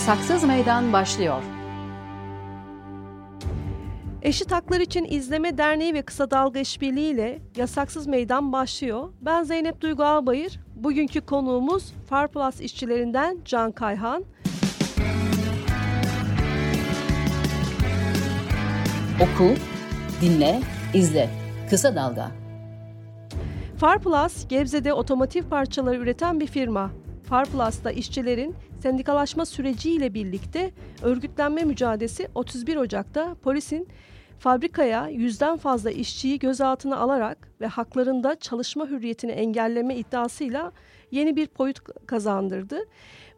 Yasaksız Meydan başlıyor. Eşit Haklar İçin İzleme Derneği ve Kısa Dalga İşbirliği ile Yasaksız Meydan başlıyor. Ben Zeynep Duygu Albayır. Bugünkü konuğumuz Farplus işçilerinden Can Kayhan. Oku, dinle, izle. Kısa Dalga. Farplus, Gebze'de otomotiv parçaları üreten bir firma. Farplus'ta işçilerin sendikalaşma süreciyle birlikte örgütlenme mücadelesi 31 Ocak'ta polisin fabrikaya yüzden fazla işçiyi gözaltına alarak ve haklarında çalışma hürriyetini engelleme iddiasıyla yeni bir boyut kazandırdı.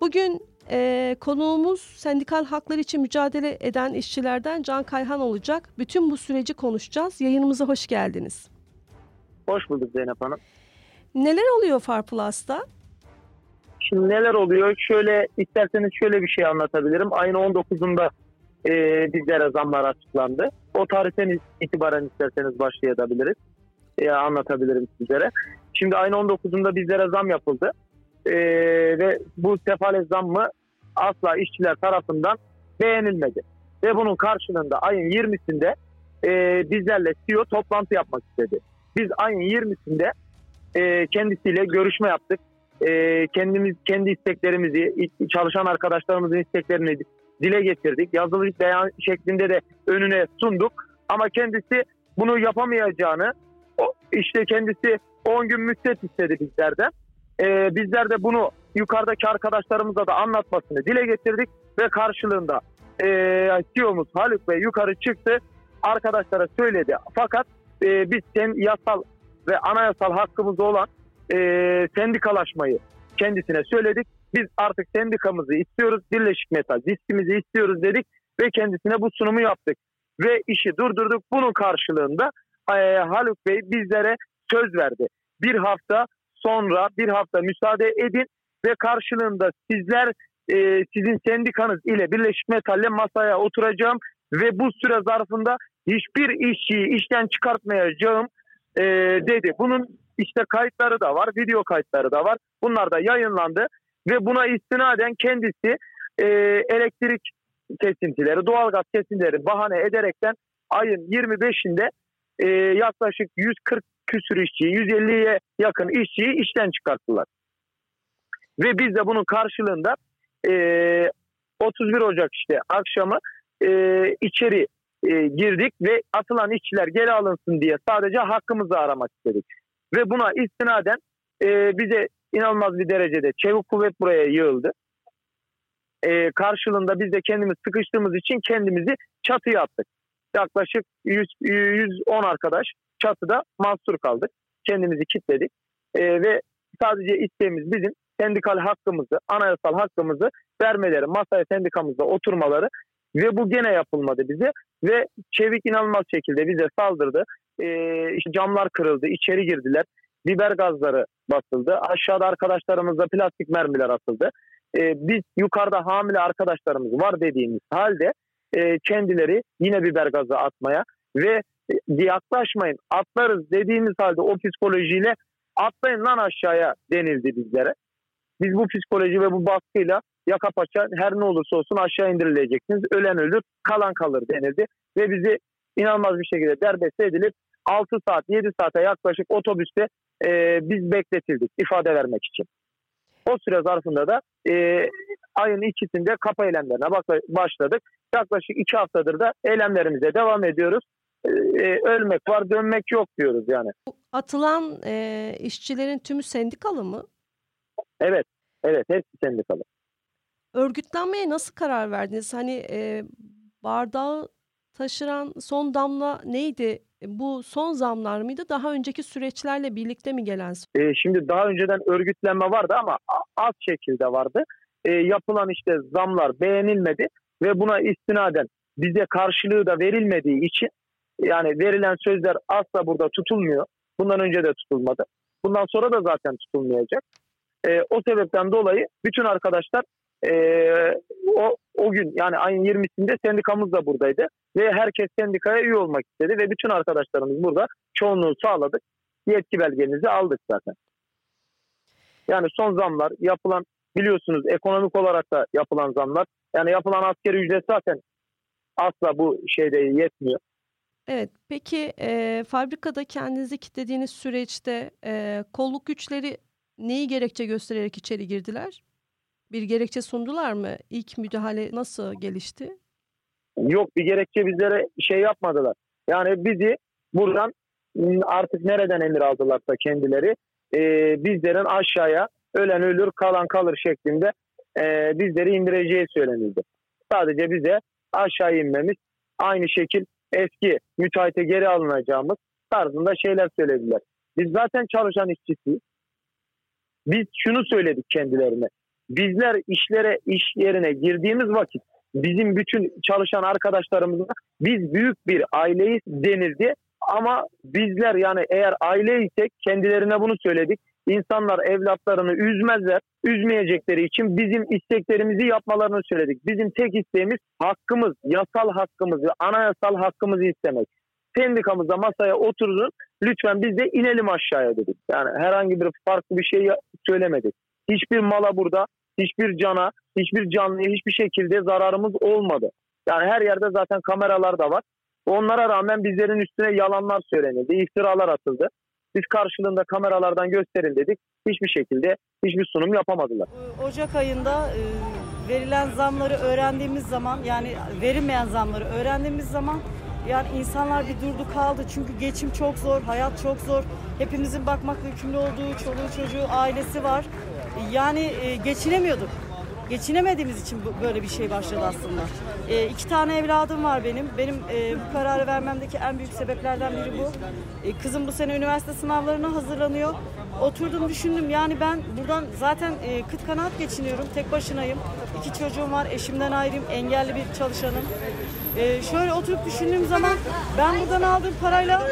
Bugün e, konuğumuz sendikal haklar için mücadele eden işçilerden Can Kayhan olacak. Bütün bu süreci konuşacağız. Yayınımıza hoş geldiniz. Hoş bulduk Zeynep Hanım. Neler oluyor Farplus'ta? Şimdi neler oluyor? Şöyle isterseniz şöyle bir şey anlatabilirim. Ayın 19'unda e, bizlere zamlar açıklandı. O tarihten itibaren isterseniz başlayabiliriz. E, anlatabilirim sizlere. Şimdi ayın 19'unda bizlere zam yapıldı. E, ve bu sefalet zammı asla işçiler tarafından beğenilmedi. Ve bunun karşılığında ayın 20'sinde e, bizlerle CEO toplantı yapmak istedi. Biz ayın 20'sinde e, kendisiyle görüşme yaptık e, kendimiz kendi isteklerimizi, çalışan arkadaşlarımızın isteklerini dile getirdik. Yazılı beyan şeklinde de önüne sunduk. Ama kendisi bunu yapamayacağını, işte kendisi 10 gün müddet istedi bizlerden. Ee, bizler de bunu yukarıdaki arkadaşlarımıza da anlatmasını dile getirdik ve karşılığında e, CEO'muz Haluk Bey yukarı çıktı. Arkadaşlara söyledi. Fakat e, biz sen yasal ve anayasal hakkımız olan e, sendikalaşmayı kendisine söyledik. Biz artık sendikamızı istiyoruz, Birleşik Metal diskimizi istiyoruz dedik ve kendisine bu sunumu yaptık. Ve işi durdurduk. Bunun karşılığında e, Haluk Bey bizlere söz verdi. Bir hafta sonra bir hafta müsaade edin ve karşılığında sizler e, sizin sendikanız ile Birleşik Metal'le masaya oturacağım ve bu süre zarfında hiçbir işçiyi işten çıkartmayacağım e, dedi. Bunun işte kayıtları da var, video kayıtları da var. Bunlar da yayınlandı ve buna istinaden kendisi e, elektrik kesintileri, doğalgaz kesintileri bahane ederekten ayın 25'inde e, yaklaşık 140 küsür işçiyi, 150'ye yakın işçiyi işten çıkarttılar. Ve biz de bunun karşılığında e, 31 Ocak işte akşamı e, içeri e, girdik ve atılan işçiler geri alınsın diye sadece hakkımızı aramak istedik. Ve buna istinaden e, bize inanılmaz bir derecede çevik kuvvet buraya yığıldı. E, karşılığında biz de kendimiz sıkıştığımız için kendimizi çatıya attık. Yaklaşık 100, 110 arkadaş çatıda mahsur kaldık. Kendimizi kilitledik. E, ve sadece isteğimiz bizim sendikal hakkımızı, anayasal hakkımızı vermeleri, masaya sendikamızda oturmaları ve bu gene yapılmadı bize ve Çevik inanılmaz şekilde bize saldırdı. Ee, işte camlar kırıldı, içeri girdiler. Biber gazları basıldı. Aşağıda arkadaşlarımızda plastik mermiler atıldı. Ee, biz yukarıda hamile arkadaşlarımız var dediğimiz halde e, kendileri yine biber gazı atmaya ve e, yaklaşmayın atlarız dediğimiz halde o psikolojiyle atlayın lan aşağıya denildi bizlere. Biz bu psikoloji ve bu baskıyla yaka paça her ne olursa olsun aşağı indirileceksiniz. Ölen ölür, kalan kalır denildi. Ve bizi inanılmaz bir şekilde derbeste edilip 6 saat, 7 saate yaklaşık otobüste e, biz bekletildik ifade vermek için. O süre zarfında da e, ayın ikisinde kapı eylemlerine başladık. Yaklaşık iki haftadır da eylemlerimize devam ediyoruz. E, e, ölmek var, dönmek yok diyoruz yani. Atılan e, işçilerin tümü sendikalı mı? Evet, evet hepsi sendikalı. Örgütlenmeye nasıl karar verdiniz? Hani e, bardağı taşıran son damla neydi? Bu son zamlar mıydı? Daha önceki süreçlerle birlikte mi gelen? E, şimdi daha önceden örgütlenme vardı ama az şekilde vardı. E, yapılan işte zamlar beğenilmedi ve buna istinaden bize karşılığı da verilmediği için yani verilen sözler asla burada tutulmuyor. Bundan önce de tutulmadı. Bundan sonra da zaten tutulmayacak. E, o sebepten dolayı bütün arkadaşlar e, o, o gün yani ayın 20'sinde sendikamız da buradaydı. Ve herkes sendikaya üye olmak istedi ve bütün arkadaşlarımız burada çoğunluğu sağladık. Yetki belgemizi aldık zaten. Yani son zamlar, yapılan biliyorsunuz ekonomik olarak da yapılan zamlar. Yani yapılan askeri ücret zaten asla bu şeyde yetmiyor. Evet, peki e, fabrikada kendinizi kilitlediğiniz süreçte e, kolluk güçleri neyi gerekçe göstererek içeri girdiler? Bir gerekçe sundular mı? İlk müdahale nasıl gelişti? Yok bir gerekçe bizlere şey yapmadılar. Yani bizi buradan artık nereden emir aldılarsa kendileri e, bizlerin aşağıya ölen ölür kalan kalır şeklinde e, bizleri indireceği söylenildi. Sadece bize aşağı inmemiz aynı şekil eski müteahhite geri alınacağımız tarzında şeyler söylediler. Biz zaten çalışan işçisiyiz. Biz şunu söyledik kendilerine. Bizler işlere, iş yerine girdiğimiz vakit bizim bütün çalışan arkadaşlarımızla biz büyük bir aileyiz denildi. Ama bizler yani eğer aileysek kendilerine bunu söyledik. İnsanlar evlatlarını üzmezler. Üzmeyecekleri için bizim isteklerimizi yapmalarını söyledik. Bizim tek isteğimiz hakkımız, yasal hakkımızı, anayasal hakkımızı istemek. Sendikamızda masaya oturun. Lütfen biz de inelim aşağıya dedik. Yani herhangi bir farklı bir şey söylemedik. Hiçbir mala burada, hiçbir cana, hiçbir canlıya hiçbir şekilde zararımız olmadı. Yani her yerde zaten kameralar da var. Onlara rağmen bizlerin üstüne yalanlar söylenildi, iftiralar atıldı. Biz karşılığında kameralardan gösterin dedik. Hiçbir şekilde hiçbir sunum yapamadılar. Ocak ayında e, verilen zamları öğrendiğimiz zaman yani verilmeyen zamları öğrendiğimiz zaman yani insanlar bir durdu kaldı. Çünkü geçim çok zor, hayat çok zor. Hepimizin bakmakla yükümlü olduğu çoluğu çocuğu, ailesi var. Yani e, geçinemiyorduk. Geçinemediğimiz için böyle bir şey başladı aslında. E, iki tane evladım var benim. Benim e, bu kararı vermemdeki en büyük sebeplerden biri bu. E, kızım bu sene üniversite sınavlarına hazırlanıyor. Oturdum düşündüm yani ben buradan zaten e, kıt kanaat geçiniyorum. Tek başınayım. İki çocuğum var. Eşimden ayrıyım. Engelli bir çalışanım. E, şöyle oturup düşündüğüm zaman ben buradan aldığım parayla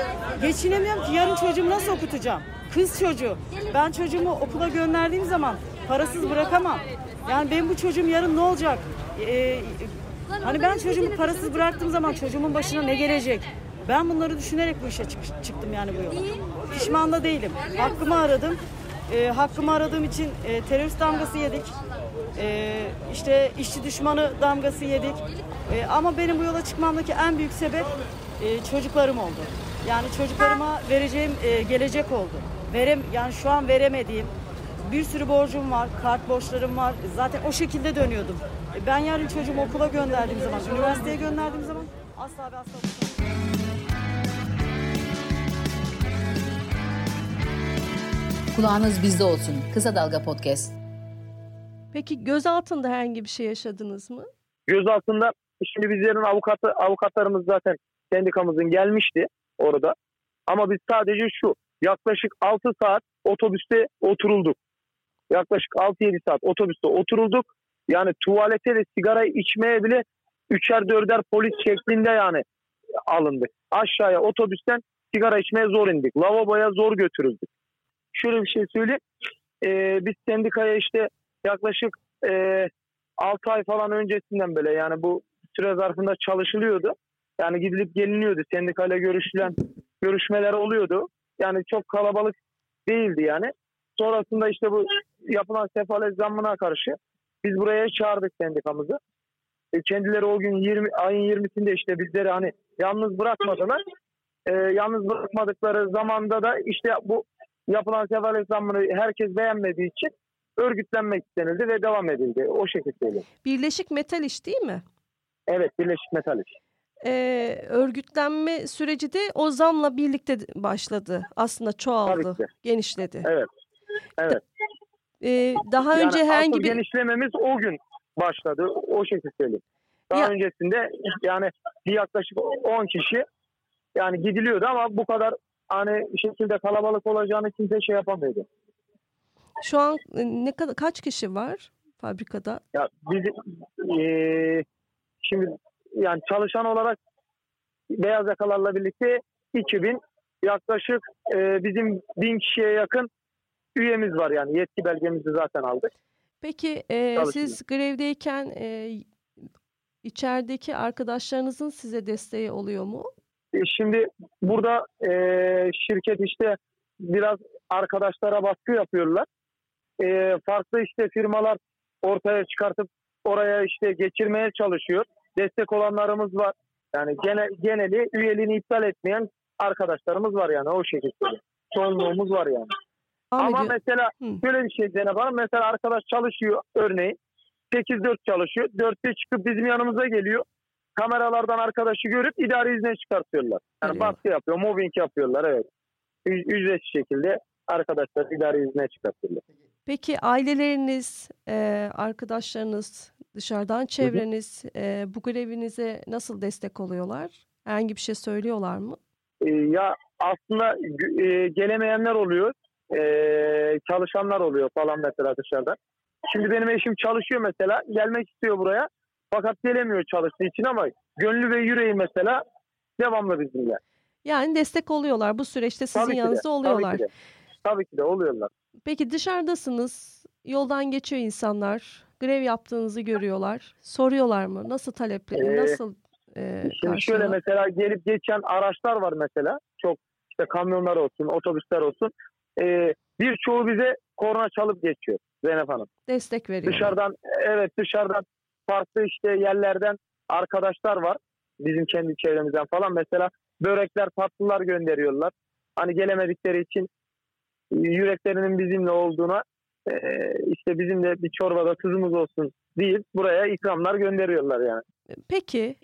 geçinemiyorum ki yarın çocuğumu nasıl okutacağım? Kız çocuğu. Ben çocuğumu okula gönderdiğim zaman parasız bırakamam. Yani benim bu çocuğum yarın ne olacak? Ee, hani ben çocuğumu parasız bıraktığım zaman çocuğumun başına ne gelecek? Ben bunları düşünerek bu işe çık- çıktım yani bu yola. Pişman da değilim. Hakkımı aradım. Ee, hakkımı aradığım için e, terörist damgası yedik. Ee, işte işçi düşmanı damgası yedik. Ee, ama benim bu yola çıkmamdaki en büyük sebep e, çocuklarım oldu. Yani çocuklarıma vereceğim e, gelecek oldu. Verem yani şu an veremediğim bir sürü borcum var, kart borçlarım var. Zaten o şekilde dönüyordum. E, ben yarın çocuğumu okula gönderdiğim zaman, üniversiteye gönderdiğim zaman asla ve asla Kulağınız bizde olsun. Kısa Dalga Podcast. Peki gözaltında herhangi bir şey yaşadınız mı? Gözaltında şimdi bizlerin avukatı avukatlarımız zaten sendikamızın gelmişti orada. Ama biz sadece şu yaklaşık 6 saat otobüste oturulduk. Yaklaşık 6-7 saat otobüste oturulduk. Yani tuvalete ve sigara içmeye bile üçer dörder polis şeklinde yani alındık. Aşağıya otobüsten sigara içmeye zor indik. Lavaboya zor götürüldük. Şöyle bir şey söyleyeyim. Ee, biz sendikaya işte yaklaşık e, 6 ay falan öncesinden böyle yani bu süre zarfında çalışılıyordu. Yani gidilip geliniyordu. Sendikayla görüşülen görüşmeler oluyordu. Yani çok kalabalık değildi yani. Sonrasında işte bu yapılan sefalet zammına karşı biz buraya çağırdık sendikamızı. E, kendileri o gün 20 ayın 20'sinde işte bizleri hani yalnız bırakmadılar. E, yalnız bırakmadıkları zamanda da işte bu yapılan sefalet zammını herkes beğenmediği için örgütlenmek istenildi ve devam edildi. O şekilde. Birleşik Metal İş değil mi? Evet Birleşik Metal İş. Ee, örgütlenme süreci de o zamla birlikte başladı. Aslında çoğaldı, genişledi. Evet. Evet. Ee, daha yani önce herhangi bir genişlememiz o gün başladı. O şekilde söyleyeyim. Daha Ya- öncesinde yani bir yaklaşık 10 kişi yani gidiliyordu ama bu kadar hani şekilde kalabalık olacağını kimse şey yapamıyordu. şu an e, ne kadar kaç kişi var fabrikada? Ya biz eee, şimdi yani çalışan olarak beyaz yakalarla birlikte 2000 yaklaşık eee, bizim 1000 kişiye yakın üyemiz var yani yetki belgemizi zaten aldık. Peki e, siz grevdeyken e, içerideki arkadaşlarınızın size desteği oluyor mu? E, Şimdi burada e, şirket işte biraz arkadaşlara baskı yapıyorlar. e, farklı işte firmalar ortaya çıkartıp oraya işte geçirmeye çalışıyor. Destek olanlarımız var. Yani gene, geneli üyeliğini iptal etmeyen arkadaşlarımız var yani o şekilde. Çoğunluğumuz var yani. Devam Ama ediyor. mesela Hı. şöyle bir şey Zeynep Hanım. Mesela arkadaş çalışıyor örneğin. 8-4 çalışıyor. 4'te çıkıp bizim yanımıza geliyor. Kameralardan arkadaşı görüp idari izne çıkartıyorlar. Yani Geliyor. baskı yapıyor, mobbing yapıyorlar evet. Ü- ücretsiz şekilde arkadaşlar idari izne çıkartıyorlar. Peki aileleriniz, e, arkadaşlarınız, dışarıdan çevreniz e, bu grevinize nasıl destek oluyorlar? Herhangi bir şey söylüyorlar mı? Ee, ya aslında e, gelemeyenler oluyor. Çalışanlar oluyor falan mesela dışarıda. Şimdi benim eşim çalışıyor mesela. Gelmek istiyor buraya. Fakat gelemiyor çalıştığı için ama gönlü ve yüreği mesela devamlı bizimle. Yani destek oluyorlar. Bu süreçte sizin Tabii de, yanınızda oluyorlar. Tabii ki de. Tabii ki de oluyorlar. Peki dışarıdasınız, yoldan geçiyor insanlar, grev yaptığınızı görüyorlar. Soruyorlar mı? Nasıl talepleri, Ee, nasıl e, Şimdi şöyle karşılıyor? mesela gelip geçen araçlar var mesela. Çok işte kamyonlar olsun, otobüsler olsun. Ee, birçoğu bize korna çalıp geçiyor Zeynep Hanım. destek veriyorlar. Dışarıdan evet dışarıdan farklı işte yerlerden arkadaşlar var. Bizim kendi çevremizden falan mesela börekler, tatlılar gönderiyorlar. Hani gelemedikleri için yüreklerinin bizimle olduğuna e, işte bizim de bir çorbada tuzumuz olsun deyip buraya ikramlar gönderiyorlar yani. Peki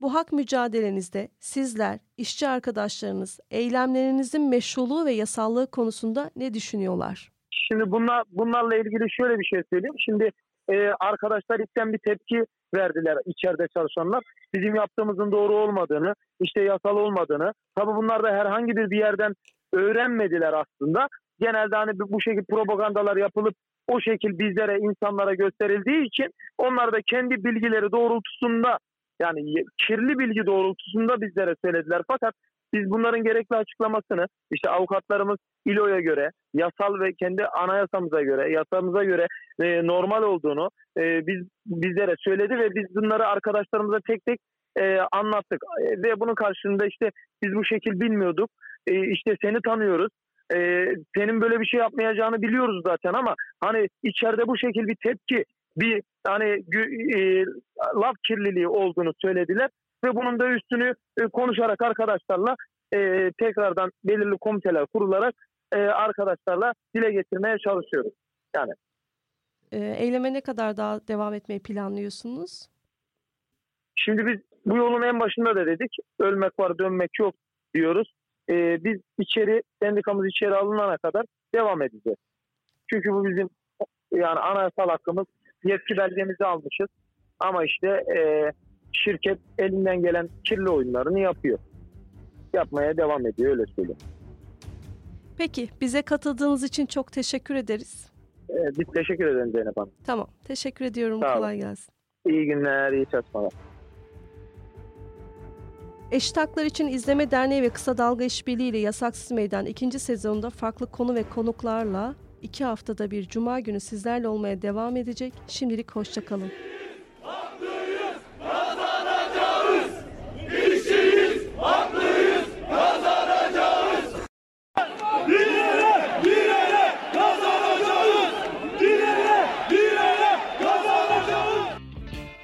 bu hak mücadelenizde sizler, işçi arkadaşlarınız, eylemlerinizin meşruluğu ve yasallığı konusunda ne düşünüyorlar? Şimdi bunlar bunlarla ilgili şöyle bir şey söyleyeyim. Şimdi e, arkadaşlar ilkten bir tepki verdiler içeride çalışanlar. Bizim yaptığımızın doğru olmadığını, işte yasal olmadığını. Tabii bunlar da herhangi bir bir yerden öğrenmediler aslında. Genelde hani bu şekilde propagandalar yapılıp o şekil bizlere, insanlara gösterildiği için onlar da kendi bilgileri doğrultusunda yani kirli bilgi doğrultusunda bizlere söylediler. Fakat biz bunların gerekli açıklamasını işte avukatlarımız İLO'ya göre, yasal ve kendi anayasamıza göre, yasamıza göre e, normal olduğunu e, biz bizlere söyledi ve biz bunları arkadaşlarımıza tek tek e, anlattık. E, ve bunun karşılığında işte biz bu şekil bilmiyorduk. E, işte seni tanıyoruz. E, senin böyle bir şey yapmayacağını biliyoruz zaten ama hani içeride bu şekil bir tepki, bir hani e, laf kirliliği olduğunu söylediler ve bunun da üstünü e, konuşarak arkadaşlarla e, tekrardan belirli komiteler kurularak e, arkadaşlarla dile getirmeye çalışıyoruz. E, eyleme ne kadar daha devam etmeyi planlıyorsunuz? Şimdi biz bu yolun en başında da dedik ölmek var dönmek yok diyoruz. E, biz içeri sendikamız içeri alınana kadar devam edeceğiz. Çünkü bu bizim yani anayasal hakkımız yetki belgemizi almışız. Ama işte e, şirket elinden gelen kirli oyunlarını yapıyor. Yapmaya devam ediyor öyle söyleyeyim. Peki bize katıldığınız için çok teşekkür ederiz. E, biz teşekkür ederiz Zeynep Hanım. Tamam teşekkür ediyorum. Sağ olun. Kolay gelsin. İyi günler, iyi çalışmalar. Eşit Haklar için İzleme Derneği ve Kısa Dalga İşbirliği ile Yasaksız Meydan ikinci sezonunda farklı konu ve konuklarla iki haftada bir cuma günü sizlerle olmaya devam edecek. Şimdilik hoşçakalın.